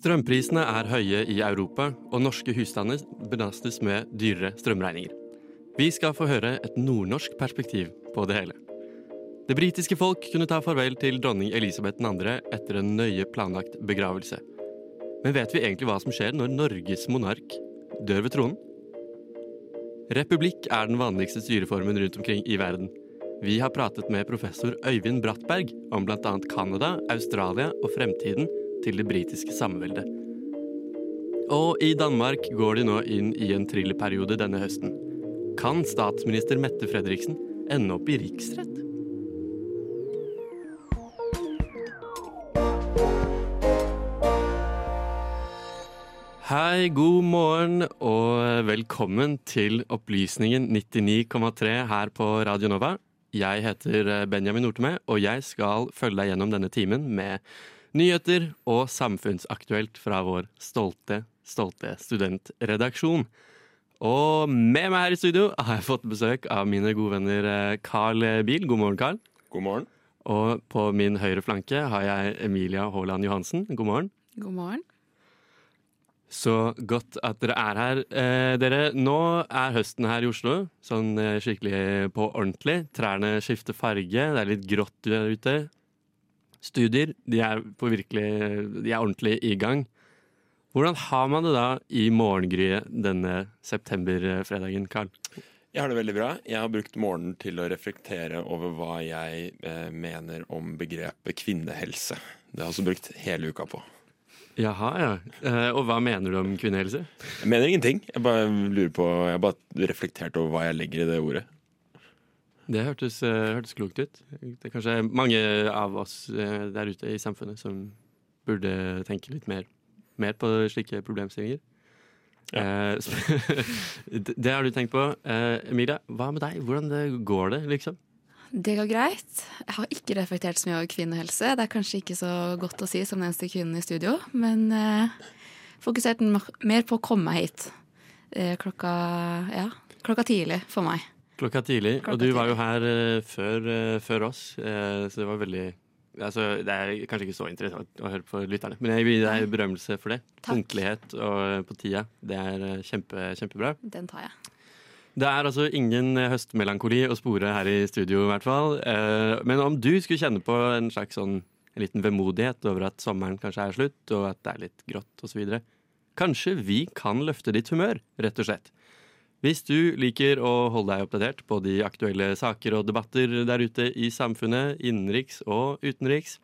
Strømprisene er høye i Europa, og norske husstander belastes med dyrere strømregninger. Vi skal få høre et nordnorsk perspektiv på det hele. Det britiske folk kunne ta farvel til dronning Elisabeth 2. etter en nøye planlagt begravelse. Men vet vi egentlig hva som skjer når Norges monark dør ved tronen? Republikk er den vanligste styreformen rundt omkring i verden. Vi har pratet med professor Øyvind Brattberg om bl.a. Canada, Australia og fremtiden til det britiske samveldet. Og i Danmark går de nå inn i en thrillerperiode denne høsten. Kan statsminister Mette Fredriksen ende opp i riksrett? Hei, god morgen og velkommen til Opplysningen 99,3 her på Radio Nova. Jeg heter Benjamin Nortemø, og jeg skal følge deg gjennom denne timen med nyheter og samfunnsaktuelt fra vår stolte, stolte studentredaksjon. Og med meg her i studio har jeg fått besøk av mine gode venner Carl Biel. God morgen, Carl. God morgen. Og på min høyre flanke har jeg Emilia Haaland Johansen. God morgen. God morgen. Så godt at dere er her. Eh, dere, nå er høsten her i Oslo, sånn eh, skikkelig på ordentlig. Trærne skifter farge, det er litt grått der ute. Studier, de er, på virkelig, de er ordentlig i gang. Hvordan har man det da i morgengryet denne septemberfredagen, Karl? Jeg har det veldig bra. Jeg har brukt morgenen til å reflektere over hva jeg eh, mener om begrepet kvinnehelse. Det har jeg også brukt hele uka på. Jaha, ja. Eh, og hva mener du om kvinnehelse? Jeg mener ingenting. Jeg bare lurer på Jeg har bare reflektert over hva jeg legger i det ordet. Det hørtes, uh, hørtes klokt ut. Det er kanskje mange av oss uh, der ute i samfunnet som burde tenke litt mer, mer på slike problemstillinger. Ja. Uh, det har du tenkt på. Emilia, hva med deg? Hvordan det går det, liksom? Det går greit. Jeg har ikke reflektert så mye over kvinnehelse. Det er kanskje ikke så godt å si som den eneste kvinnen i studio, men eh, fokusert mer på å komme meg hit. Eh, klokka, ja, klokka tidlig for meg. Klokka tidlig. Klokka og du var jo her uh, før, uh, før, oss, uh, så det var veldig altså, Det er kanskje ikke så interessant å høre på lytterne, men jeg vil gi deg berømmelse for det. Punktlighet og på tida. Det er kjempe, kjempebra. Den tar jeg. Det er altså ingen høstmelankoli å spore her i studio, i hvert fall. Men om du skulle kjenne på en slags sånn en liten vemodighet over at sommeren kanskje er slutt, og at det er litt grått osv. Kanskje vi kan løfte ditt humør, rett og slett. Hvis du liker å holde deg oppdatert på de aktuelle saker og debatter der ute i samfunnet, innenriks og utenriks,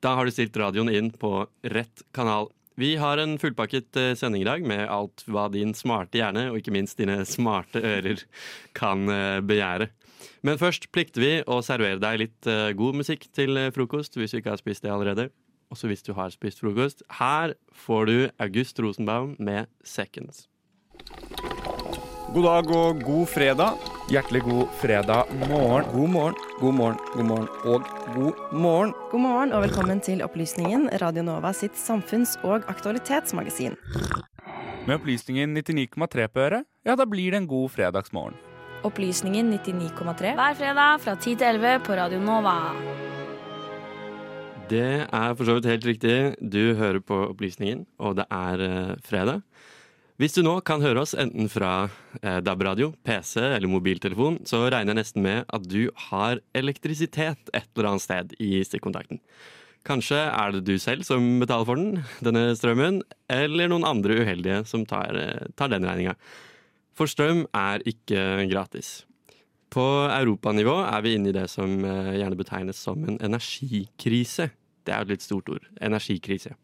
da har du stilt radioen inn på rett kanal. Vi har en fullpakket sending i dag med alt hva din smarte hjerne, og ikke minst dine smarte ører, kan begjære. Men først plikter vi å servere deg litt god musikk til frokost, hvis du ikke har spist det allerede. Også hvis du har spist frokost. Her får du August Rosenbaum med 'Seconds'. God dag og god fredag. Hjertelig god fredag morgen. God morgen, god morgen, god morgen og god morgen. God morgen og velkommen til Opplysningen, Radio Nova sitt samfunns- og aktualitetsmagasin. Med opplysningen 99,3 på øret, ja, da blir det en god fredagsmorgen. Opplysningen 99,3 hver fredag fra 10 til 11 på Radio Nova. Det er for så vidt helt riktig. Du hører på Opplysningen, og det er uh, fredag. Hvis du nå kan høre oss enten fra eh, DAB-radio, PC eller mobiltelefon, så regner jeg nesten med at du har elektrisitet et eller annet sted i stikkontakten. Kanskje er det du selv som betaler for den, denne strømmen, eller noen andre uheldige som tar, tar den regninga. For strøm er ikke gratis. På europanivå er vi inne i det som gjerne betegnes som en energikrise. Det er et litt stort ord. Energikrise.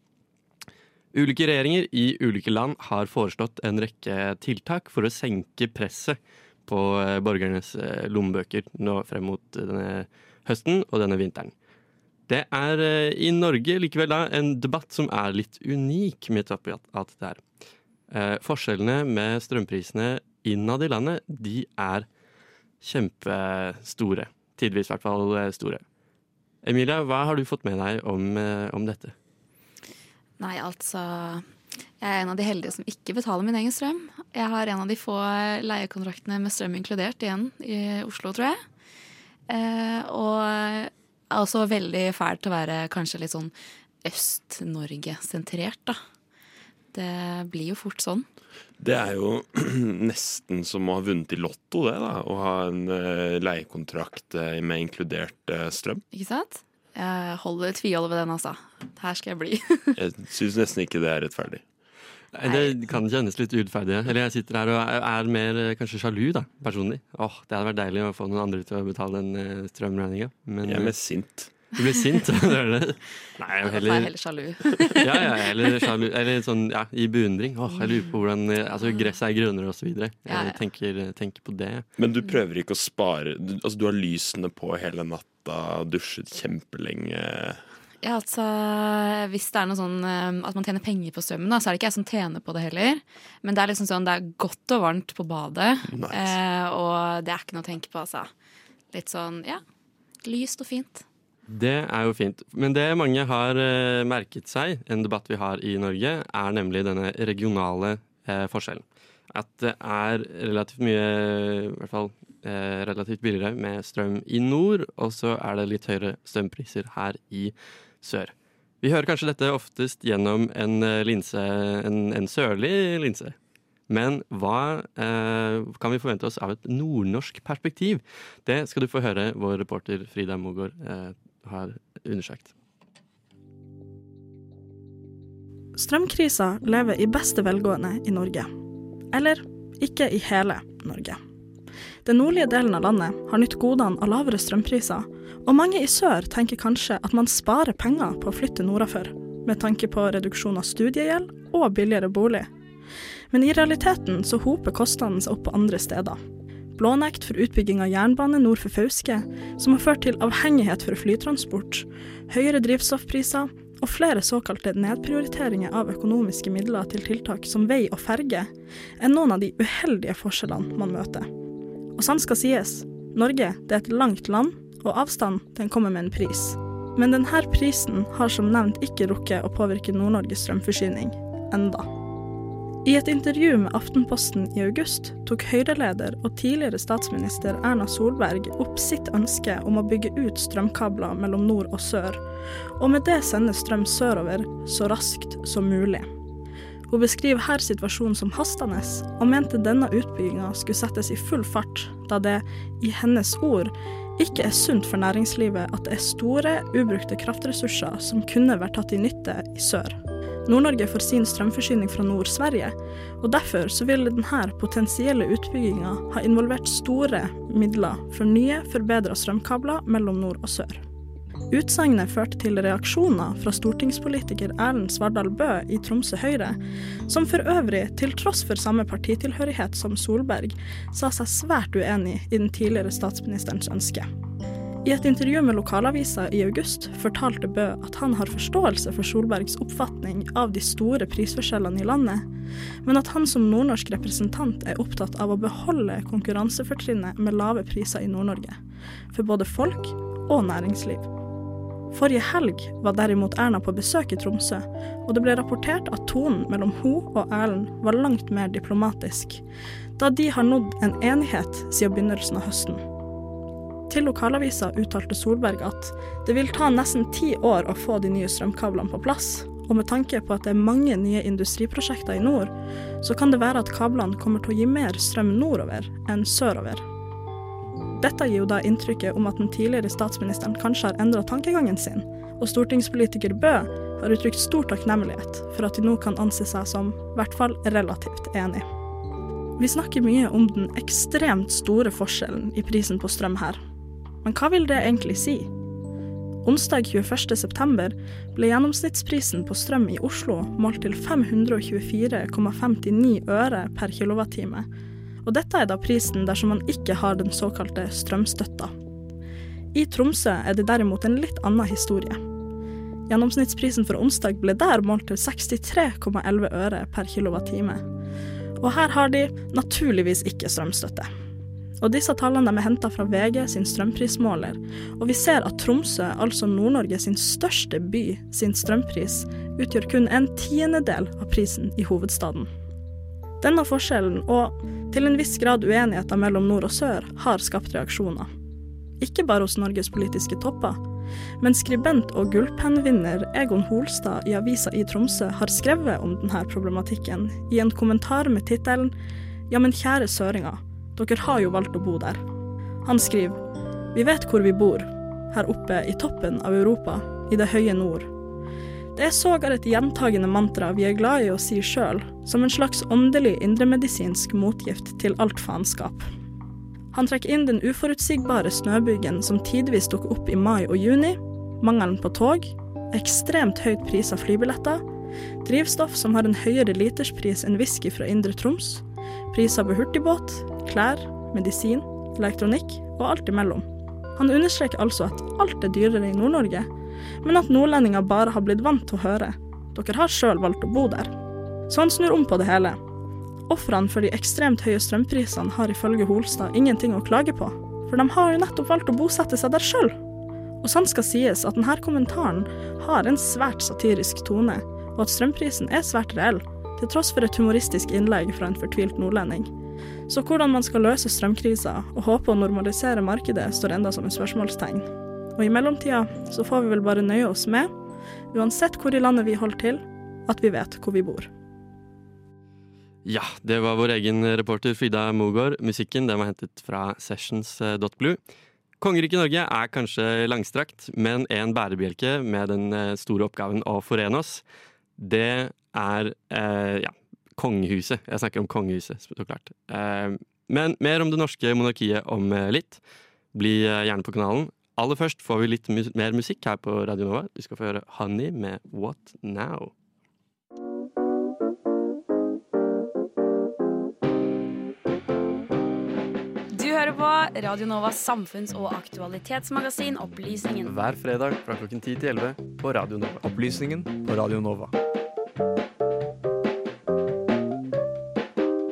Ulike regjeringer i ulike land har foreslått en rekke tiltak for å senke presset på borgernes lommebøker nå frem mot denne høsten og denne vinteren. Det er i Norge likevel da en debatt som er litt unik midt oppi alt det her. Forskjellene med strømprisene innad i landet, de er kjempestore. Tidvis i hvert fall store. Emilia, hva har du fått med deg om, om dette? Nei, altså Jeg er en av de heldige som ikke betaler min egen strøm. Jeg har en av de få leiekontraktene med strøm inkludert igjen i Oslo, tror jeg. Eh, og er også veldig fælt å være kanskje litt sånn Øst-Norge-sentrert, da. Det blir jo fort sånn. Det er jo nesten som å ha vunnet i Lotto, det. da Å ha en uh, leiekontrakt uh, med inkludert uh, strøm. Ikke sant? Jeg holder tviholder ved den, altså. Her skal jeg bli. jeg syns nesten ikke det er rettferdig. Det kan kjennes litt urettferdig. Eller jeg sitter her og er, er mer kanskje sjalu, da, personlig. Åh, Det hadde vært deilig å få noen andre til å betale den strømregninga. Jeg er mest sint. Du blir sint? det det. Nei, jeg heller... er heller sjalu. ja, ja, eller, sjalu, eller sånn ja, i beundring. Åh, jeg lurer på hvordan altså, gresset er grønnere osv. Jeg ja, ja. tenker, tenker, på det. Men du prøver ikke å spare du, Altså, du har lysene på hele natta, dusjet kjempelenge. Ja, altså Hvis det er noe sånn eh, at man tjener penger på strømmen, da, så er det ikke jeg som tjener på det heller. Men det er liksom sånn, det er godt og varmt på badet, nice. eh, og det er ikke noe å tenke på, altså. Litt sånn, ja. Lyst og fint. Det er jo fint. Men det mange har eh, merket seg, en debatt vi har i Norge, er nemlig denne regionale eh, forskjellen. At det er relativt mye, i hvert fall eh, relativt billigere med strøm i nord, og så er det litt høyere strømpriser her i sør. Vi hører kanskje dette oftest gjennom en eh, linse, en, en sørlig linse. Men hva eh, kan vi forvente oss av et nordnorsk perspektiv? Det skal du få høre vår reporter Frida Mogård eh, har undersøkt. Strømkrisa lever i beste velgående i Norge. Eller ikke i hele Norge. Den nordlige delen av landet har nytt godene av lavere strømpriser, og mange i sør tenker kanskje at man sparer penger på å flytte nordafor, med tanke på reduksjon av studiegjeld og billigere bolig. Men i realiteten så hoper kostnadene seg opp på andre steder blånekt for utbygging av jernbane nord for Fauske, som har ført til avhengighet for flytransport, høyere drivstoffpriser og flere såkalte nedprioriteringer av økonomiske midler til tiltak som vei og ferge, er noen av de uheldige forskjellene man møter. Og sant skal sies, Norge er et langt land, og avstand den kommer med en pris. Men denne prisen har som nevnt ikke rukket å påvirke Nord-Norges strømforsyning enda. I et intervju med Aftenposten i august tok Høyre-leder og tidligere statsminister Erna Solberg opp sitt ønske om å bygge ut strømkabler mellom nord og sør, og med det sende strøm sørover så raskt som mulig. Hun beskriver her situasjonen som hastende, og mente denne utbygginga skulle settes i full fart, da det, i hennes ord, ikke er sunt for næringslivet at det er store, ubrukte kraftressurser som kunne vært tatt i nytte i sør. Nord-Norge får sin strømforsyning fra Nord-Sverige, og derfor så vil denne potensielle utbygginga ha involvert store midler for nye, forbedra strømkabler mellom nord og sør. Utsagnet førte til reaksjoner fra stortingspolitiker Erlend Svardal Bø i Tromsø Høyre, som for øvrig, til tross for samme partitilhørighet som Solberg, sa seg svært uenig i den tidligere statsministerens ønske. I et intervju med lokalavisa i august fortalte Bø at han har forståelse for Solbergs oppfatning av de store prisforskjellene i landet, men at han som nordnorsk representant er opptatt av å beholde konkurransefortrinnet med lave priser i Nord-Norge, for både folk og næringsliv. Forrige helg var derimot Erna på besøk i Tromsø, og det ble rapportert at tonen mellom hun og Erlend var langt mer diplomatisk, da de har nådd en enighet siden begynnelsen av høsten. Til lokalavisa uttalte Solberg at det vil ta nesten ti år å få de nye strømkablene på plass, og med tanke på at det er mange nye industriprosjekter i nord, så kan det være at kablene kommer til å gi mer strøm nordover enn sørover. Dette gir jo da inntrykket om at den tidligere statsministeren kanskje har endra tankegangen sin, og stortingspolitiker Bø har uttrykt stor takknemlighet for at de nå kan anse seg som i hvert fall relativt enig. Vi snakker mye om den ekstremt store forskjellen i prisen på strøm her, men hva vil det egentlig si? Onsdag 21.9 ble gjennomsnittsprisen på strøm i Oslo målt til 524,59 øre per kilowattime, og dette er da prisen dersom man ikke har den såkalte strømstøtta. I Tromsø er det derimot en litt annen historie. Gjennomsnittsprisen for onsdag ble der målt til 63,11 øre per kilowattime. Og her har de naturligvis ikke strømstøtte. Og disse tallene er henta fra VG sin strømprismåler, og vi ser at Tromsø, altså Nord-Norge sin største by, sin strømpris utgjør kun en tiendedel av prisen i hovedstaden. Denne forskjellen, og til en viss grad uenigheter mellom nord og sør, har skapt reaksjoner. Ikke bare hos Norges politiske topper, Men skribent og gullpennvinner Egon Holstad i avisa i Tromsø har skrevet om denne problematikken i en kommentar med tittelen Ja, men kjære søringer, dere har jo valgt å bo der. Han skriver Vi vet hvor vi bor, her oppe i toppen av Europa, i det høye nord. Det er sågar et gjentagende mantra vi er glad i å si sjøl, som en slags åndelig indremedisinsk motgift til alt faenskap. Han trekker inn den uforutsigbare snøbygen som tidvis dukker opp i mai og juni, mangelen på tog, ekstremt høyt pris av flybilletter, drivstoff som har en høyere literspris enn whisky fra Indre Troms, priser på hurtigbåt, klær, medisin, elektronikk og alt imellom. Han understreker altså at alt er dyrere i Nord-Norge, men at nordlendinger bare har blitt vant til å høre dere har sjøl valgt å bo der. Så han snur om på det hele. Ofrene for de ekstremt høye strømprisene har ifølge Holstad ingenting å klage på, for de har jo nettopp valgt å bosette seg der sjøl. Og sant skal sies at denne kommentaren har en svært satirisk tone, og at strømprisen er svært reell, til tross for et humoristisk innlegg fra en fortvilt nordlending. Så hvordan man skal løse strømkrisa og håpe å normalisere markedet, står enda som et spørsmålstegn. Og i mellomtida så får vi vel bare nøye oss med, uansett hvor i landet vi holder til, at vi vet hvor vi bor. Ja, det var vår egen reporter Frida Mogård. Musikken den var hentet fra sessions.blue. Kongeriket Norge er kanskje langstrakt, men en bærebjelke med den eh, store oppgaven å forene oss, det er eh, ja, kongehuset. Jeg snakker om kongehuset, så klart. Eh, men mer om det norske monarkiet om eh, litt. Bli eh, gjerne på kanalen. Aller først får vi litt mus mer musikk her på Radio Nova. Du skal få høre Honey med What Now. Du hører på Radio Novas samfunns- og aktualitetsmagasin Opplysningen. Hver fredag fra klokken 10 til 11 på Radio Nova. Opplysningen på Radio Nova.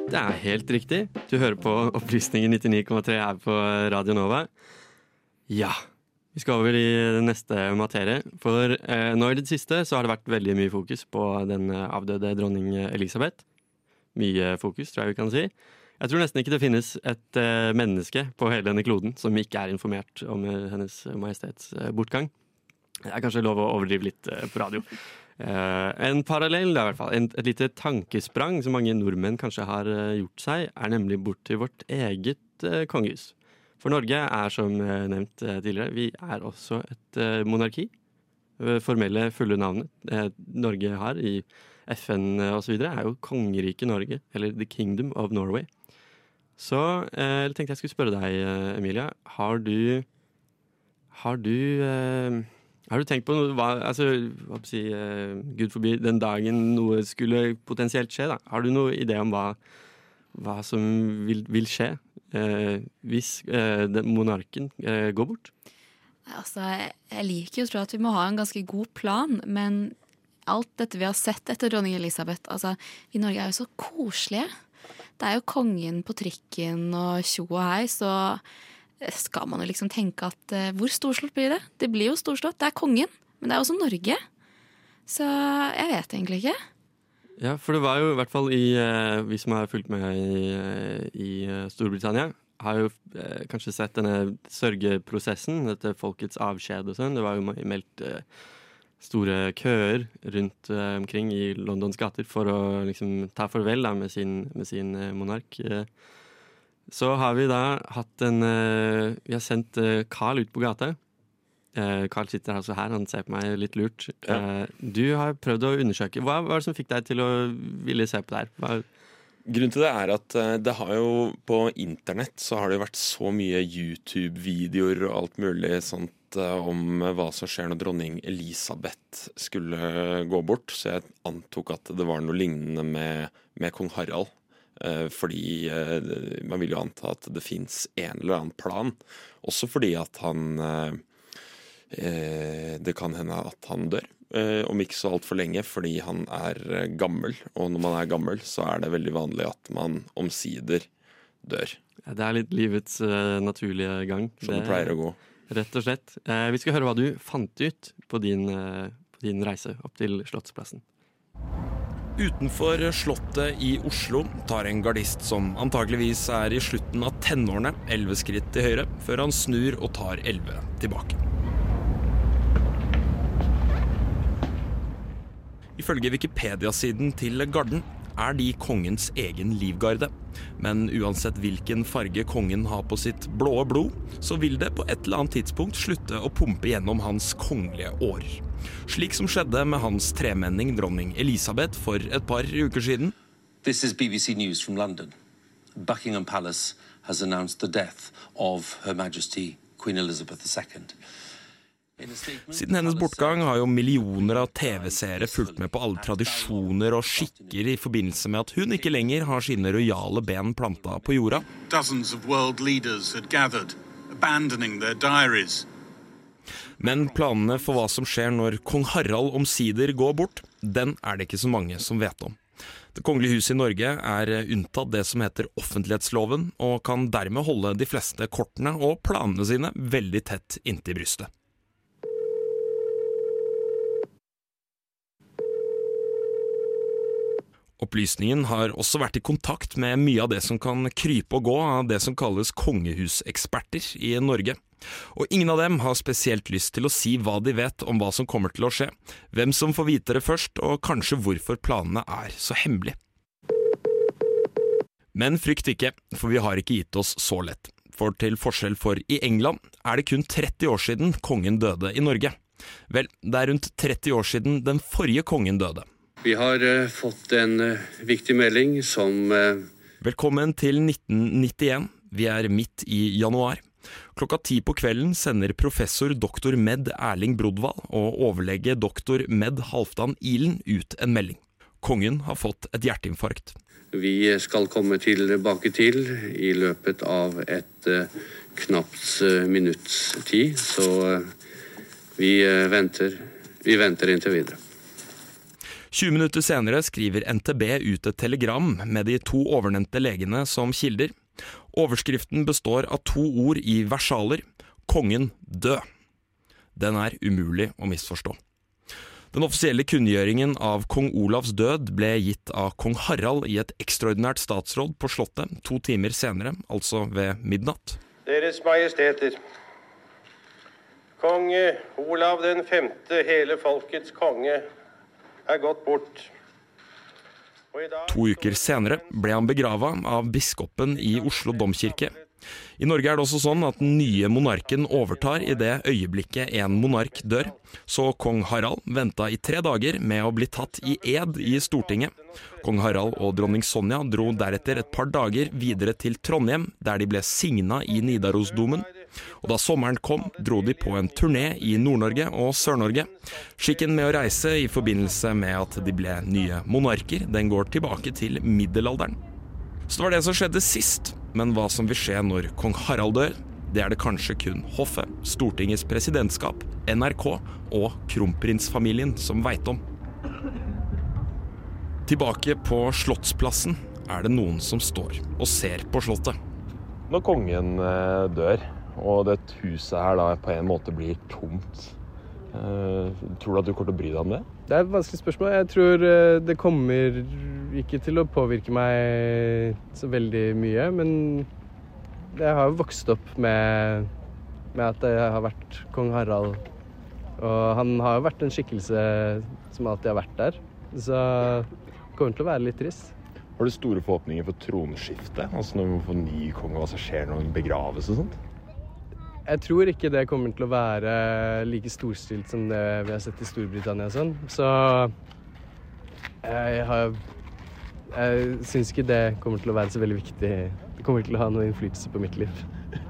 Det er helt riktig. Du hører på Opplysningen 99,3 her på Radio Nova. Ja, vi skal over i neste materie. For eh, nå i det siste så har det vært veldig mye fokus på den eh, avdøde dronning Elisabeth. Mye fokus, tror jeg vi kan si. Jeg tror nesten ikke det finnes et eh, menneske på hele denne kloden som ikke er informert om eh, Hennes Majestets eh, bortgang. Det er kanskje lov å overdrive litt eh, på radio. Eh, en parallell, da, i hvert fall. En, et lite tankesprang som mange nordmenn kanskje har eh, gjort seg, er nemlig bort til vårt eget eh, kongehus. For Norge er som nevnt tidligere, vi er også et monarki. Formelle, fulle navnet Norge har i FN osv. er jo kongeriket Norge, eller The Kingdom of Norway. Så eh, tenkte jeg skulle spørre deg, Emilia. Har du Har du eh, har du tenkt på noe, hva, altså, hva si, uh, Gud forbi, den dagen noe skulle potensielt skje, da. Har du noen idé om hva, hva som vil, vil skje uh, hvis uh, den monarken går bort? Altså, jeg liker jo å tro at vi må ha en ganske god plan, men alt dette vi har sett etter dronning Elisabeth altså, Vi i Norge er jo så koselige. Det er jo kongen på trikken og tjo og hei, så skal man jo liksom tenke at uh, hvor storslått blir det? Det blir jo storslått. Det er kongen, men det er også Norge. Så jeg vet egentlig ikke. Ja, for det var jo i hvert fall i uh, Vi som har fulgt med i, eh, i Storbritannia, har jo kanskje sett denne sørgeprosessen, dette folkets avskjed og sånn. Det var jo meldt store køer rundt omkring i Londons gater for å liksom ta farvel da, med sin, med sin monark. Eh, så har vi da hatt en eh, Vi har sendt eh, Carl ut på gata. Eh, Carl sitter altså her, han ser på meg litt lurt. Eh, du har prøvd å undersøke. Hva var det som fikk deg til å ville se på det her? Hva, Grunnen til det er at det har jo på internett så har det jo vært så mye YouTube-videoer og alt mulig sånt om hva som skjer når dronning Elisabeth skulle gå bort. Så jeg antok at det var noe lignende med, med kong Harald. Eh, Fordi eh, man vil jo anta at det fins en eller annen plan. Også fordi at han eh, Det kan hende at han dør. Om ikke så altfor lenge, fordi han er gammel. Og når man er gammel, så er det veldig vanlig at man omsider dør. det er litt livets naturlige gang. Som det pleier å gå. Rett og slett. Vi skal høre hva du fant ut på din, på din reise opp til Slottsplassen. Utenfor Slottet i Oslo tar en gardist som antakeligvis er i slutten av tenårene, elleve skritt til høyre, før han snur og tar elleve tilbake. Ifølge Wikipedia-siden til Garden er de kongens egen livgarde. Men uansett hvilken farge kongen har på sitt blå blod, så vil det på et eller annet tidspunkt slutte å pumpe gjennom hans kongelige årer. Slik som skjedde med hans tremenning dronning Elisabeth for et par uker siden. This is BBC News from London. Buckingham Palace has announced the death of Her Majesty Queen Elizabeth II. Siden hennes bortgang har jo millioner av TV-seere fulgt med på alle tradisjoner og skikker i forbindelse med at hun ikke lenger har sine rojale ben planta på jorda. Men planene for hva som skjer når kong Harald omsider går bort, den er det ikke så mange som vet om. Det kongelige huset i Norge er unntatt det som heter offentlighetsloven, og kan dermed holde de fleste kortene og planene sine veldig tett inntil brystet. Opplysningen har også vært i kontakt med mye av det som kan krype og gå av det som kalles kongehuseksperter i Norge. Og ingen av dem har spesielt lyst til å si hva de vet om hva som kommer til å skje, hvem som får vite det først, og kanskje hvorfor planene er så hemmelige. Men frykt ikke, for vi har ikke gitt oss så lett. For til forskjell for i England er det kun 30 år siden kongen døde i Norge. Vel, det er rundt 30 år siden den forrige kongen døde. Vi har uh, fått en uh, viktig melding som uh... Velkommen til 1991. Vi er midt i januar. Klokka ti på kvelden sender professor doktor Med Erling Brodvald og overlege doktor Med Halvdan Ilen ut en melding. Kongen har fått et hjerteinfarkt. Vi skal komme tilbake til i løpet av et knapt minutts tid, så vi venter, vi venter inntil videre. 20 minutter senere skriver NTB ut et telegram med de to ovennevnte legene som kilder. Overskriften består av to ord i versaler kongen død. Den er umulig å misforstå. Den offisielle kunngjøringen av kong Olavs død ble gitt av kong Harald i et ekstraordinært statsråd på Slottet to timer senere, altså ved midnatt. Deres Majesteter. Kong Olav den femte, hele folkets konge, er gått bort. To uker senere ble han begrava av biskopen i Oslo domkirke. I Norge er det også sånn at den nye monarken overtar i det øyeblikket en monark dør, så kong Harald venta i tre dager med å bli tatt i ed i Stortinget. Kong Harald og dronning Sonja dro deretter et par dager videre til Trondheim, der de ble signa i Nidarosdomen. Og da sommeren kom, dro de på en turné i Nord-Norge og Sør-Norge. Skikken med å reise i forbindelse med at de ble nye monarker, den går tilbake til middelalderen. Så det var det som skjedde sist, men hva som vil skje når kong Harald dør, det er det kanskje kun hoffet, Stortingets presidentskap, NRK og kronprinsfamilien som veit om. Tilbake på Slottsplassen er det noen som står og ser på Slottet. Når kongen dør, og dette huset her da på en måte blir tomt, tror du at du kommer til å bry deg om det? Det er et vanskelig spørsmål. Jeg tror det kommer ikke til å påvirke meg så veldig mye, men jeg har jo vokst opp med, med at jeg har vært kong Harald. Og han har jo vært en skikkelse som alltid har vært der. Så det kommer til å være litt trist. Har du store forhåpninger for tronskiftet? Altså når vi får ny konge, hva som skjer når hun begraves og sånt? Jeg tror ikke det kommer til å være like storstilt som det vi har sett i Storbritannia og sånn. Så jeg har Jeg syns ikke det kommer til å være så veldig viktig. Det kommer til å ha noen innflytelse på mitt liv.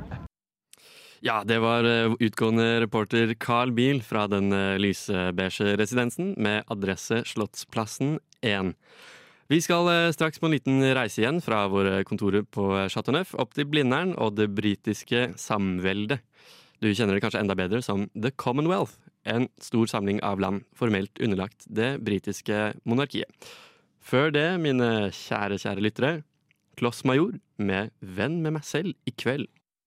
Ja, det var utgående reporter Carl Biel fra den lysebeige residensen med adresse Slottsplassen 1. Vi skal straks på en liten reise igjen fra våre kontorer på Chateau Neuf opp til Blindern og det britiske samveldet. Du kjenner det kanskje enda bedre som The Commonwealth, en stor samling av land formelt underlagt det britiske monarkiet. Før det, mine kjære, kjære lyttere, Kloss Major med Venn med meg selv i kveld.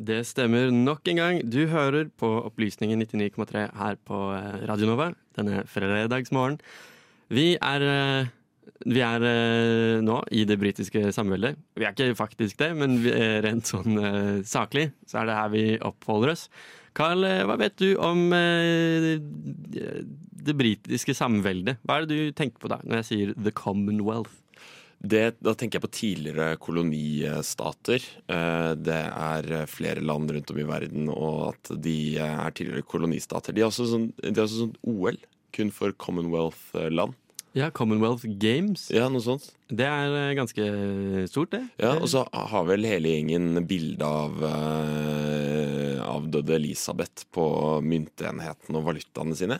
Det stemmer nok en gang. Du hører på Opplysningen 99,3 her på eh, Radio Nova denne fredagsmorgen. Vi er, eh, vi er eh, nå i det britiske samveldet. Vi er ikke faktisk det, men rent sånn saklig så er det her vi oppholder oss. Carl, hva vet du om det britiske samveldet? Hva er det du tenker på da når jeg sier The Commonwealth? Det, da tenker jeg på tidligere kolonistater. Eh, Det er flere land rundt om i verden, og at de er tidligere kolonistater. De har også sånn, har også sånn OL, kun for Commonwealth-land. Ja, Commonwealth Games. Ja, noe sånt. Det er eh, ganske stort, det. Ja, Og så har vel hele gjengen bilde av uh, avdøde Elisabeth på myntenheten og valutaene sine.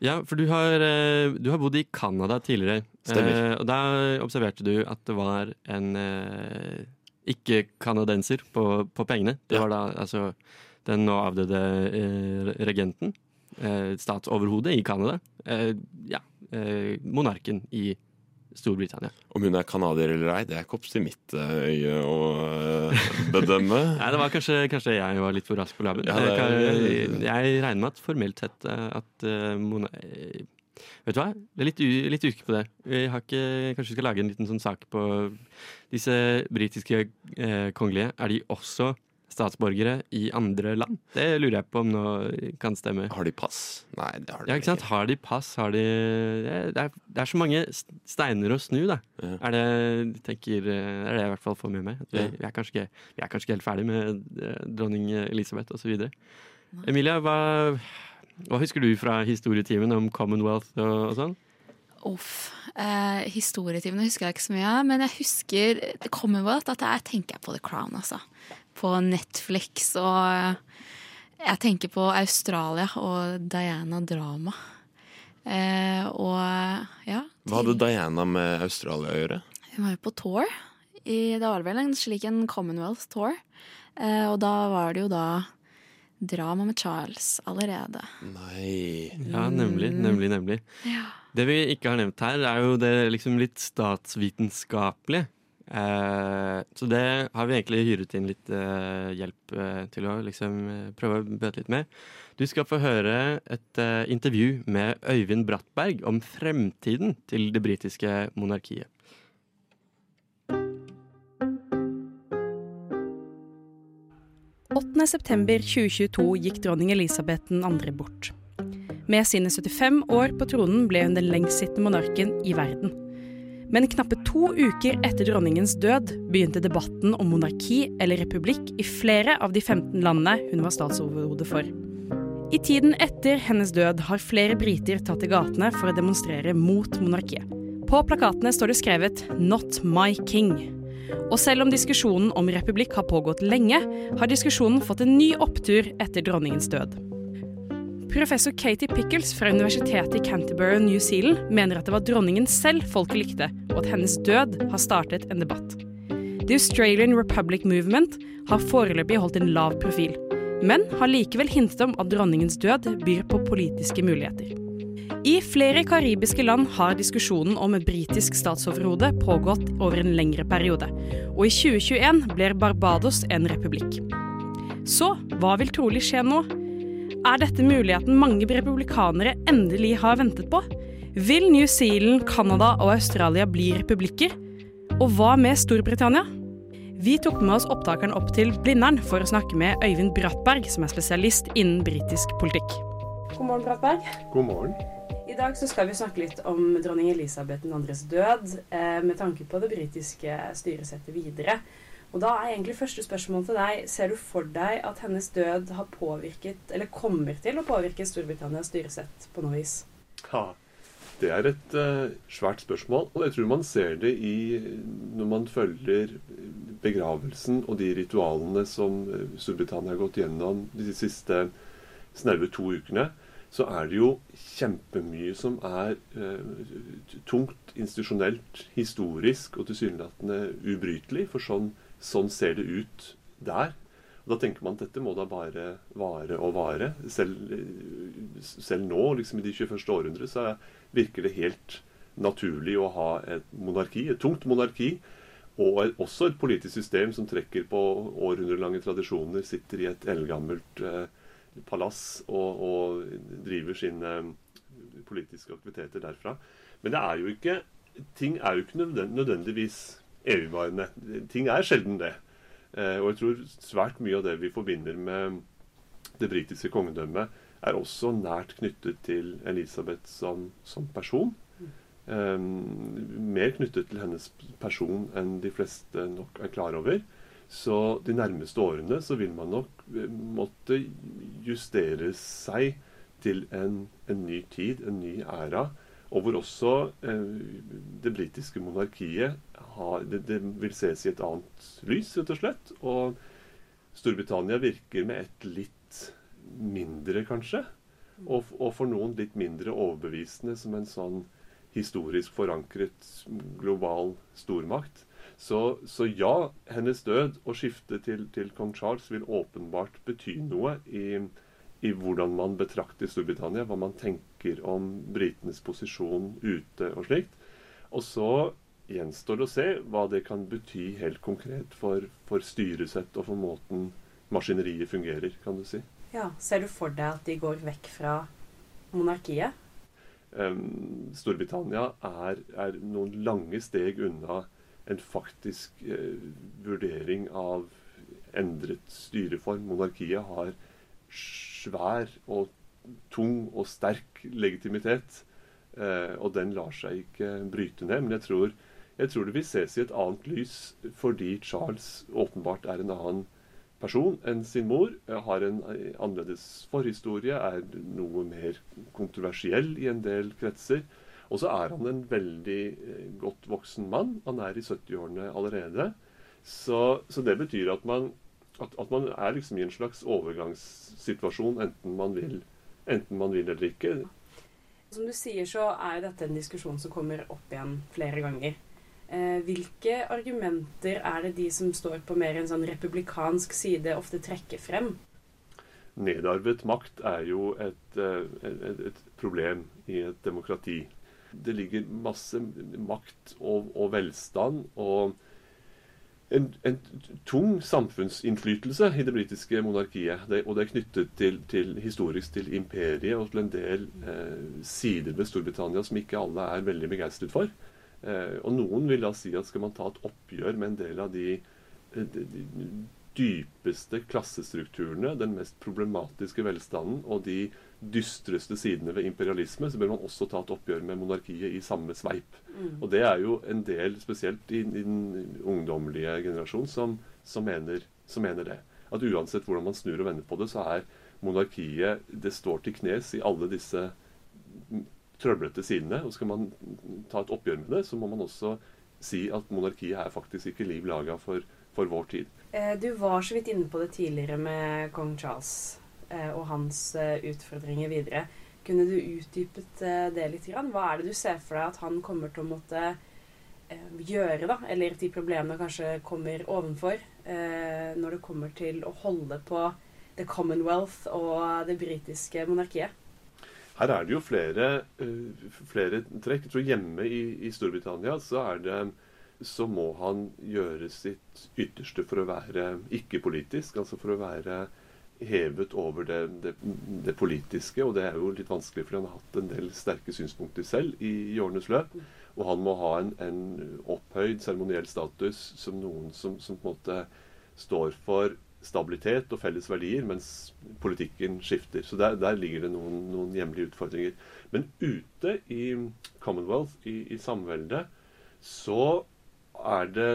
Ja, for du har, eh, du har bodd i Canada tidligere. Stemmer. Eh, og da observerte du at det var en eh, ikke-canadenser på, på pengene. Det var da altså den nå avdøde eh, regenten. Eh, statsoverhodet i Canada. Eh, ja, eh, monarken i Storbritannia. Om hun er canadier eller ei, det er ikke opp til mitt øye å bedømme. Nei, det var kanskje, kanskje jeg var litt for rask på labben. Ja, det jeg, jeg regner med at formelt sett at eh, Vet du hva? Det er litt, litt usikker på det. Vi har ikke, kanskje vi skal lage en liten sånn sak på disse britiske eh, kongelige. Er de også statsborgere i andre land? Det lurer jeg på om nå kan stemme. Har de pass? Nei, det har de ja, ikke. Sant? Har de pass? Har de det er, det er, så mange steiner å snu, da. Er det, tenker, er det jeg i hvert fall får med meg. At vi, Ja. vi, er kanskje ikke, vi er kanskje ikke helt ferdig med eh, dronning Elisabeth osv. Emilia, hva, hva husker du fra historietimen om Commonwealth og, og sånn? Uff. Eh, historietimene husker jeg ikke så mye av, men jeg husker Commonwealth. At jeg tenker på The Crown, altså. På Netflix og Jeg tenker på Australia og Diana Drama. Eh, og ja, Hva hadde Diana med Australia å gjøre? hun var jo på tour. I, det var vel en slik en Commonwealth tour. Eh, og da var det jo da drama med Charles allerede. Nei Ja, nemlig, nemlig, nemlig. Ja. Det vi ikke har nevnt her, er jo det liksom litt statsvitenskapelige. Eh, så det har vi egentlig hyret inn litt eh, hjelp eh, til å liksom eh, prøve å bøte litt med. Du skal få høre et eh, intervju med Øyvind Brattberg om fremtiden til det britiske monarkiet. September 2022 gikk dronning Elisabeth 2. bort. Med sine 75 år på tronen ble hun den lengstsittende monarken i verden. Men knappe to uker etter dronningens død begynte debatten om monarki eller republikk i flere av de 15 landene hun var statsoverhode for. I tiden etter hennes død har flere briter tatt til gatene for å demonstrere mot monarkiet. På plakatene står det skrevet 'Not my king'. Og selv om diskusjonen om republikk har pågått lenge, har diskusjonen fått en ny opptur etter dronningens død. Professor Katie Pickles fra universitetet i Canterbury, New Zealand, mener at det var dronningen selv folket likte, og at hennes død har startet en debatt. The Australian Republic Movement har foreløpig holdt en lav profil, men har likevel hintet om at dronningens død byr på politiske muligheter. I flere karibiske land har diskusjonen om et britisk statsoverhode pågått over en lengre periode, og i 2021 blir Barbados en republikk. Så hva vil trolig skje nå? Er dette muligheten mange republikanere endelig har ventet på? Vil New Zealand, Canada og Australia bli republikker? Og hva med Storbritannia? Vi tok med oss opptakeren opp til Blindern for å snakke med Øyvind Brattberg, som er spesialist innen britisk politikk. God morgen, Brattberg. God morgen. Dag så skal vi snakke litt om dronning Elisabeth 2.s død, eh, med tanke på det britiske styresettet videre. Og da er egentlig første spørsmål til deg, ser du for deg at hennes død har påvirket, eller kommer til å påvirke Storbritannias styresett på noe vis? Ha. Det er et uh, svært spørsmål, og jeg tror man ser det i når man følger begravelsen og de ritualene som eh, Storbritannia har gått gjennom de siste snaue to ukene. Så er det jo kjempemye som er eh, tungt institusjonelt, historisk og tilsynelatende ubrytelig. For sånn, sånn ser det ut der. Og Da tenker man at dette må da bare vare og vare. Selv, selv nå, liksom i de 21. århundre, så virker det helt naturlig å ha et monarki, et tungt monarki. Og også et politisk system som trekker på århundrelange tradisjoner, sitter i et eldgammelt eh, palass og, og, driver sine politiske aktiviteter derfra. Men det er jo ikke, ting er jo ikke nødvendigvis evigvarende. Ting er sjelden det. Eh, og jeg tror svært mye av det vi forbinder med det britiske kongedømmet, er også nært knyttet til Elisabeth som, som person. Um, mer knyttet til hennes person enn de fleste nok er klar over. Så de nærmeste årene så vil man nok eh, måtte justere seg til en, en ny tid, en ny æra. Og hvor også eh, det britiske monarkiet har, det, det, vil ses i et annet lys, rett og slett. Og Storbritannia virker med et litt mindre, kanskje. Og, og for noen litt mindre overbevisende som en sånn historisk forankret global stormakt. Så, så, ja, hennes død og skiftet til, til, kong Charles vil åpenbart bety noe i, i, hvordan man betrakter Storbritannia, hva man tenker om britenes posisjon ute og slikt. Og så gjenstår det å se hva det kan bety helt konkret for, for styresett og for måten maskineriet fungerer, kan du si. Ja, Ser du for deg at de går vekk fra monarkiet? Um, Storbritannia er, er, noen lange steg unna en faktisk eh, vurdering av endret styreform. Monarkiet har svær og tung og sterk legitimitet. Eh, og den lar seg ikke bryte ned. Men jeg tror, jeg tror det vil ses i et annet lys fordi Charles åpenbart er en annen person enn sin mor. Har en eh, annerledes forhistorie, er noe mer kontroversiell i en del kretser. Og så er han en veldig eh, godt voksen mann. Han er i 70-årene allerede. Så, så, det betyr at man, at, at man, er liksom i en slags overgangssituasjon, enten man vil, enten man vil eller ikke. Som du sier, så er dette en diskusjon som kommer opp igjen flere ganger. Eh, hvilke argumenter er det de som står på mer en sånn republikansk side, ofte trekker frem? Nedarvet makt er jo et, eh, et, et problem i et demokrati. Det ligger masse makt og, og velstand og en, en, tung samfunnsinnflytelse i det britiske monarkiet. Det, og det er knyttet til, til, historisk til imperiet og til en del eh, sider ved Storbritannia som ikke alle er veldig begeistret for. Eh, og noen vil da si at skal man ta et oppgjør med en del av de, eh, de, de dypeste klassestrukturene, den mest problematiske velstanden og de dystreste sidene ved imperialisme, så bør man også ta et oppgjør med monarkiet i samme sveip. Mm. Og det er jo en del, spesielt i, i den ungdommelige generasjon, som, som, mener, som, mener, det. At uansett hvordan man snur og vender på det, så er monarkiet Det står til knes i alle disse trøblete sidene. Og skal man ta et oppgjør med det, så må man også si at monarkiet er faktisk ikke liv laga for, for, vår tid. Eh, du var så vidt inne på det tidligere med kong Charles og hans eh, utfordringer videre. Kunne du utdypet det litt? Hva er det du ser for deg at han kommer til å måtte gjøre, da? Eller de problemene kanskje kommer ovenfor når det kommer til å holde på The Commonwealth og det britiske monarkiet? Her er det jo flere, flere trekk. Jeg tror hjemme i, i, Storbritannia så er det så må han gjøre sitt ytterste for å være ikke-politisk. Altså for å være hevet over det, det, det, politiske. Og det er jo litt vanskelig, for han har hatt en del sterke synspunkter selv i, i årenes løp. Og han må ha en, en opphøyd seremoniell status som noen som, som, på en måte står for stabilitet og felles verdier, mens politikken skifter. Så der, der ligger det noen, noen, hjemlige utfordringer. Men ute i Commonwealth, i, i samveldet, så er det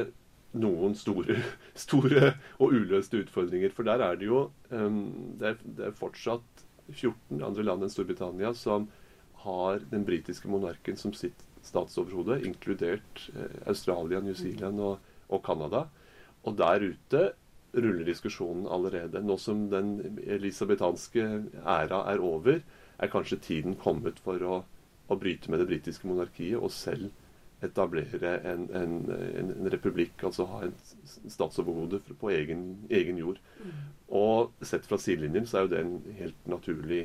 noen store, store, og uløste utfordringer. For der er det jo um, det, er, det, er, fortsatt 14 andre land enn Storbritannia som har den britiske monarken som sitt statsoverhode, inkludert eh, Australia, New Zealand og, og Canada. Og der ute ruller diskusjonen allerede. Nå som den elisabetanske æra er over, er kanskje tiden kommet for å, å bryte med det britiske monarkiet og selv etablere en, en, en, republikk, altså ha en statsoverhode på egen, egen jord. Mm. Og sett fra sidelinjen så er jo det en helt naturlig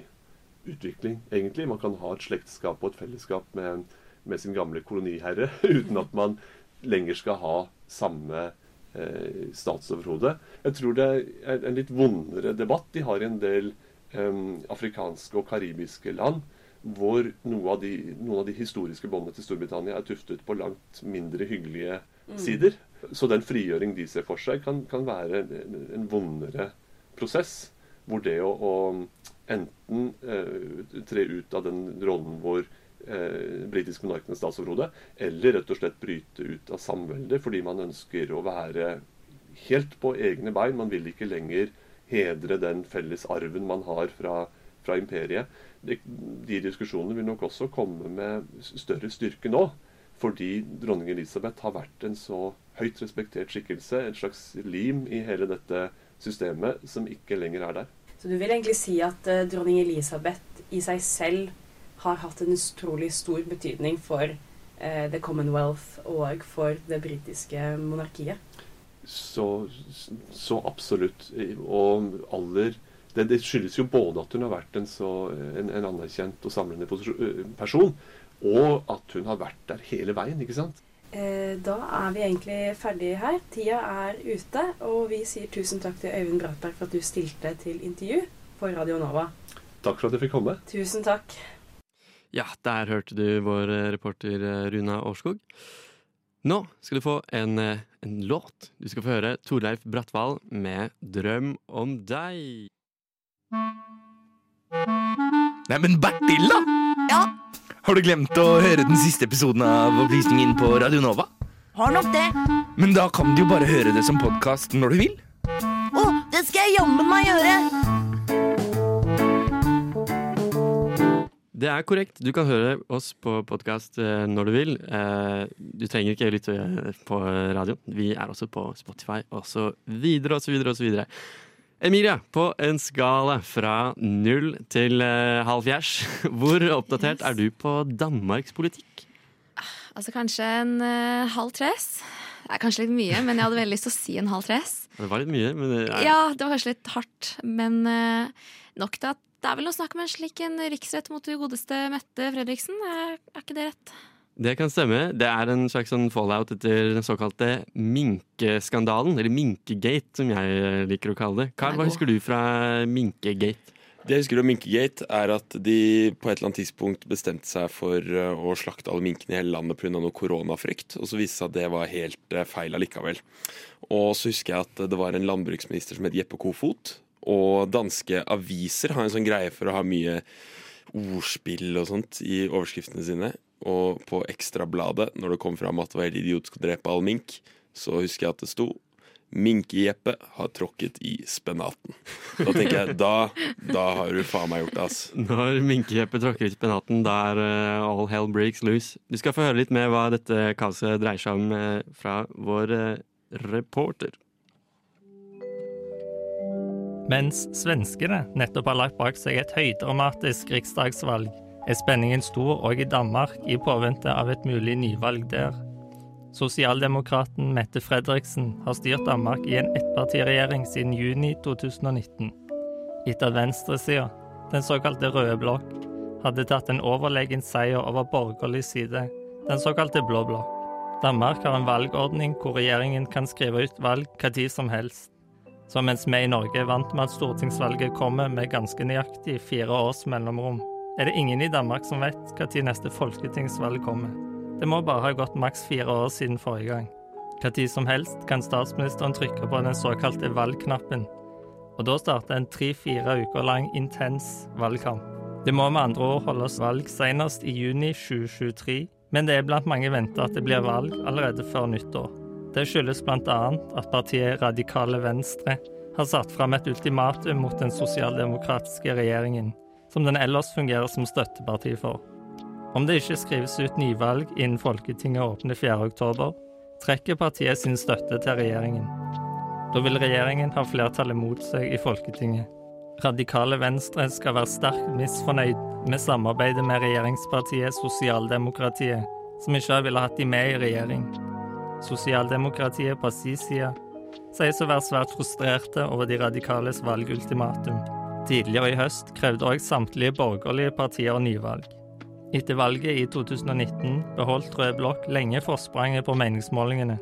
utvikling, egentlig. Man kan ha et slektskap og et fellesskap med, med sin gamle koloniherre, uten at man lenger skal ha samme eh, statsoverhode. Jeg tror det er en litt vondere debatt de har i en del eh, afrikanske og karibiske land, hvor av de, noen av de historiske båndene til Storbritannia er tuftet på langt mindre hyggelige Mm. sider. Så den frigjøring de ser for seg, kan, kan være en, en vondere prosess. Hvor det å, å enten eh, tre ut av den rollen hvor eh, britisk monarken er statsoverhode, eller rett og slett bryte ut av samveldet fordi man ønsker å være helt på egne bein. Man vil ikke lenger hedre den felles arven man har fra, fra imperiet. De, de diskusjonene vil nok også komme med større styrke nå. Fordi dronning Elisabeth har vært en så høyt respektert skikkelse, en slags lim i hele dette systemet, som ikke lenger er der. Så du vil egentlig si at uh, dronning Elisabeth i seg selv har hatt en utrolig stor betydning for uh, The Commonwealth og for det britiske monarkiet? Så, så absolutt. Og aller det, det skyldes jo både at hun har vært en, så, en, en anerkjent og samlende person, og at hun har vært der hele veien, ikke sant? Eh, da er vi egentlig ferdige her. Tida er ute, og vi sier tusen takk til Øyvind Bratberg for at du stilte til intervju for Radio Nova. Takk for at jeg fikk komme. Tusen takk. Ja, der hørte du vår eh, reporter eh, Runa Årskog. Nå skal du få en, eh, en låt. Du skal få høre Torleif Brattvall med 'Drøm om deg'. Neimen, Bertil, da! Ja? Har du glemt å høre den siste episoden av Opplysningen på Radio Nova? Har nok det. Men da kan du jo bare høre det som podkast når du vil. Å, det skal jeg jammen meg gjøre! Det er korrekt. Du kan høre oss på podkast når du vil. Eh, Du trenger ikke lytte på radio. Vi er også på Spotify og så videre og så videre og så osv. Emilia, på en skala fra null til uh, halv fjers, hvor oppdatert er du på Danmarks politikk? Altså kanskje en uh, halv tres. Det er kanskje litt mye, men jeg hadde veldig lyst til å si en halv tres. Det var litt mye, men det er, Ja, det var kanskje litt hardt, men uh, nok til at det er vel noe snakk om en slik en riksrett mot godeste Mette Fredriksen. Er, er ikke det rett? Det kan stemme. Det er en slags sånn fallout etter den såkalte minkeskandalen, eller minkegate, som jeg liker å kalle det. Carl, hva husker du fra minkegate? Det jeg husker om Minkegate, er at de på et eller annet tidspunkt bestemte seg for uh, å slakte alle minkene i hele landet pga. noe koronafrykt, og så viste det seg at det var helt uh, feil allikevel. Og så husker jeg at det var en landbruksminister som het Jeppe Kofot, og danske aviser har en sånn greie for å ha mye ordspill og sånt i overskriftene sine. Og på Ekstrabladet, når det kom fram at det var helt idiotisk å drepe all mink, så husker jeg at det sto Minke-Jeppe har tråkket i spenaten. Da tenker jeg, da, da har du faen meg gjort det, ass. Når Minkejeppe tråkker i spenaten, da er uh, all hell breaks loose. Du skal få høre litt mer hva dette kaoset dreier seg om uh, fra vår uh, reporter. Mens svenskene nettopp har lagt bak seg et høydramatisk riksdagsvalg, er spenningen stor òg i Danmark i påvente av et mulig nyvalg der. Sosialdemokraten Mette Fredriksen har styrt Danmark i en ettpartiregjering siden juni 2019. Etter venstresida, den såkalte røde blokk, hadde tatt en overlegen seier over borgerlig side, den såkalte blå blokk. Danmark har en valgordning hvor regjeringen kan skrive ut valg hva tid som helst. Så mens vi i Norge er vant med at stortingsvalget kommer med ganske nøyaktig fire års mellomrom, er det ingen i Danmark som vet tid neste folketingsvalg kommer. Det må bare ha gått maks fire år siden forrige gang. Tid som helst kan statsministeren trykke på den såkalte valgknappen, og da starter en tre-fire uker lang intens valgkamp. Det må med andre ord holdes valg senest i juni 2023, men det er blant mange venta at det blir valg allerede før nyttår. Det skyldes bl.a. at partiet Radikale Venstre har satt fram et ultimatum mot den sosialdemokratiske regjeringen, som den ellers fungerer som støtteparti for. Om det ikke skrives ut nyvalg innen Folketinget åpner 4.10, trekker partiet sin støtte til regjeringen. Da vil regjeringen ha flertallet mot seg i Folketinget. Radikale Venstre skal være sterkt misfornøyd med samarbeidet med regjeringspartiet Sosialdemokratiet, som ikke ville hatt de med i regjering. Sosialdemokratiet på sin side sies å være svært frustrerte over de radikales valgultimatum. Tidligere i høst krevde òg samtlige borgerlige partier nyvalg. Etter valget i 2019 beholdt Rød Blokk lenge forspranget på meningsmålingene.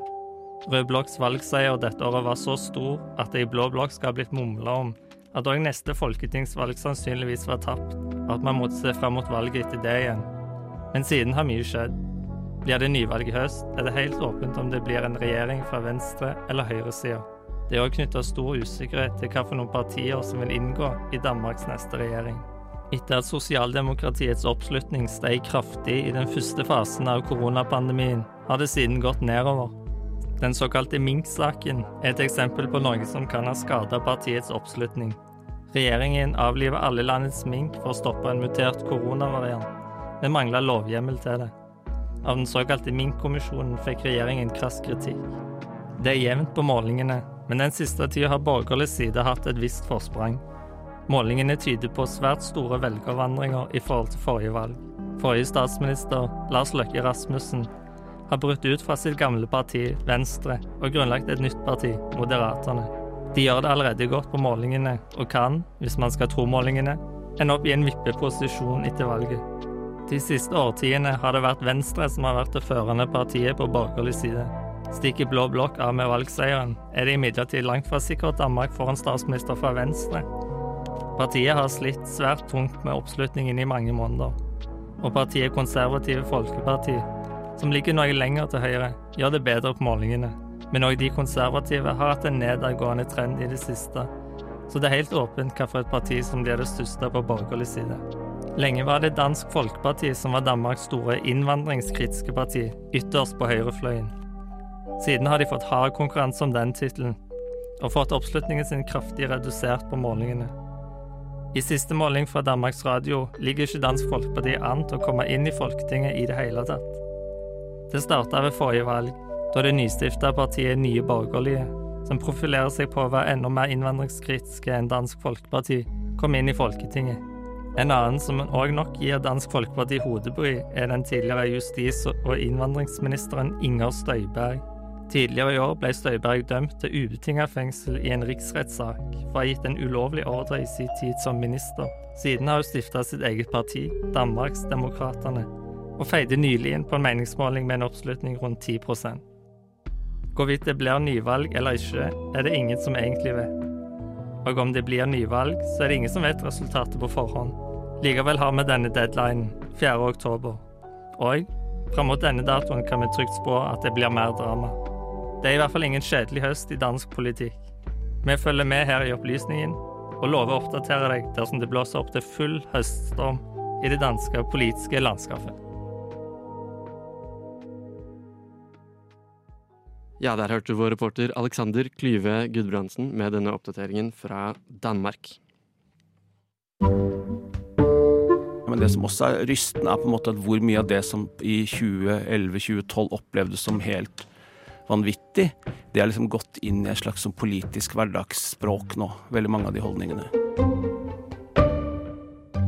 Rød Blokks valgseier dette året var så stor at det i Blå Blokk skal ha blitt mumla om at òg neste folketingsvalg sannsynligvis var tapt, og at man måtte se fram mot valget etter det igjen. Men siden har mye skjedd. Blir det nyvalg i høst, er det helt åpent om det blir en regjering fra venstre- eller høyresida. Det er òg knytta stor usikkerhet til hvilke partier som vil inngå i Danmarks neste regjering. Etter at sosialdemokratiets oppslutning steg kraftig i den første fasen av koronapandemien, har det siden gått nedover. Den såkalte Mink-saken er et eksempel på noe som kan ha skada partiets oppslutning. Regjeringen avliver alle landets mink for å stoppe en mutert koronavariant, men mangler lovhjemmel til det. Av den såkalte Mink-kommisjonen fikk regjeringen krass kritikk. Det er jevnt på målingene, men den siste tida har borgerlig side hatt et visst forsprang. Målingene tyder på svært store velgervandringer i forhold til forrige valg. Forrige statsminister, Lars Løkke Rasmussen, har brutt ut fra sitt gamle parti, Venstre, og grunnlagt et nytt parti, Moderaterne. De gjør det allerede godt på målingene, og kan, hvis man skal tro målingene, ende opp i en vippeposisjon etter valget. De siste årtiene har det vært Venstre som har vært det førende partiet på borgerlig side. Stikker Blå blokk av med valgseieren, er det imidlertid langt fra sikkert Danmark får en statsminister fra Venstre. Partiet har slitt svært tungt med oppslutningen i mange måneder. Og partiet Konservative Folkeparti, som ligger noe lenger til høyre, gjør det bedre på målingene. Men òg de konservative har hatt en nedadgående trend i det siste. Så det er helt åpent hvilket parti som blir det største på borgerlig side. Lenge var det Dansk Folkeparti som var Danmarks store innvandringskritiske parti, ytterst på høyrefløyen. Siden har de fått hard konkurranse om den tittelen, og fått oppslutningen sin kraftig redusert på målingene. I siste måling fra Danmarks Radio ligger ikke Dansk Folkeparti an til å komme inn i Folketinget i det hele tatt. Det starta ved forrige valg, da det nystifta partiet Nye Borgerlige, som profilerer seg på å være enda mer innvandringskritiske enn Dansk Folkeparti, kom inn i Folketinget. En annen som òg nok gir Dansk Folkeparti hodebry, er den tidligere justis- og innvandringsministeren Inger Støyberg. Tidligere i år ble Støyberg dømt til ubetinget fengsel i en riksrettssak for å ha gitt en ulovlig ordre i sin tid som minister. Siden har hun stifta sitt eget parti, Danmarksdemokraterne, og feide nylig inn på en meningsmåling med en oppslutning rundt 10% Hvorvidt det blir nyvalg eller ikke, er det ingen som egentlig vet. Og om det blir nyvalg, så er det ingen som vet resultatet på forhånd. Likevel har vi denne deadlinen, 4. oktober. Og fram mot denne datoen kan vi trygt spå at det blir mer drama. Det er i hvert fall ingen kjedelig høst i dansk politikk. Vi følger med her i Opplysningen, og lover å oppdatere deg dersom det blåser opp til full høststorm i det danske politiske landskapet. Ja, der hørte du vår reporter Alexander Klyve Gudbrandsen med denne oppdateringen fra Danmark. Men det som også er rystende, er på en måte at hvor mye av det som i 2011-2012 opplevdes som helt vanvittig, det er liksom gått inn i et slags sånn politisk hverdagsspråk nå. Veldig mange av de holdningene.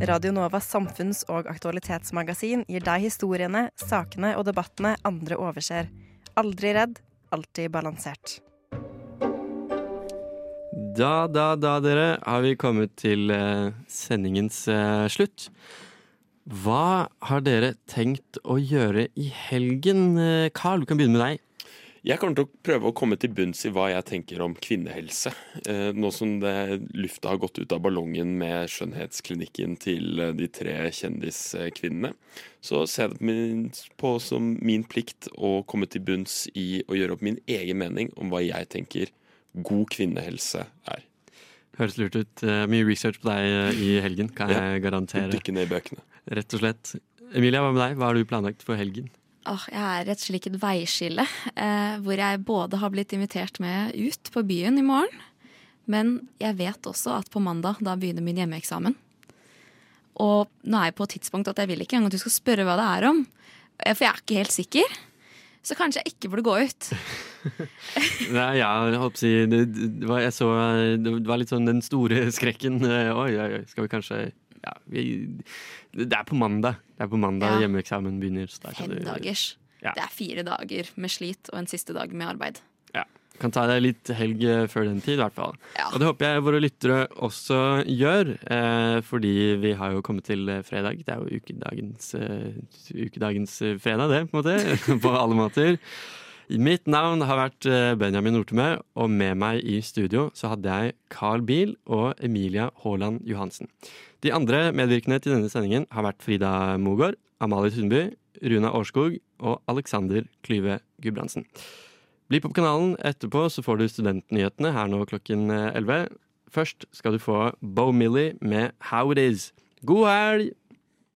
Radio Novas samfunns- og aktualitetsmagasin gir deg historiene, sakene og debattene andre overser. Aldri redd, alltid balansert. Da, da, da, dere, har vi kommet til eh, sendingens eh, slutt. Hva har dere tenkt å gjøre i helgen? Eh, Carl, vi kan begynne med deg. Jeg kommer til å prøve å komme til bunns i hva jeg tenker om kvinnehelse. Eh, nå som det, lufta har gått ut av ballongen med skjønnhetsklinikken til eh, de tre kjendiskvinnene, så ser jeg det på som min plikt å komme til bunns i å gjøre opp min egen mening om hva jeg tenker god kvinnehelse er. Høres lurt ut. Eh, Mye research på deg i helgen, kan jeg garantere. Dykke ned i bøkene. Rett og slett. Emilia, hva med deg? Hva har du planlagt for helgen? Åh, jeg er et slikt veiskille, eh, hvor jeg både har blitt invitert med ut på byen i morgen, men jeg vet også at på mandag da begynner min hjemmeeksamen. Og nå er jeg på et tidspunkt at jeg vil ikke engang at du skal spørre hva det er om, eh, for jeg er ikke helt sikker. Så kanskje jeg ikke burde gå ut. Nei, ja, jeg håper si det, det var, så Det var litt sånn den store skrekken. Eh, Oi, oi, oi, skal vi kanskje Ja, vi, det er på mandag. Det er på mandag Ja. hjemmeeksamen begynner. Fem du- dagers. Ja. Det er fire dager med slit og en siste dag med arbeid. Ja. Kan ta deg litt helg eh, før den tid, i hvert fall. Og det håper jeg våre lyttere også gjør, eh, fordi vi har jo kommet til eh, fredag. Det er jo ukedagens, uh, ukedagens fredag, det, på en måte. på alle måter. Mitt navn har vært eh, Benjamin Nortemø, og med meg i studio så hadde jeg Carl Biel og Emilia Haaland Johansen. De andre medvirkende til denne sendingen har vært Frida Mogård, Amalie Sundby, Runa Årskog og Alexander Klyve Gudbrandsen. Bli på kanalen etterpå, så får du studentnyhetene her nå klokken 11. Først skal du få Bo Millie med How It Is. God helg!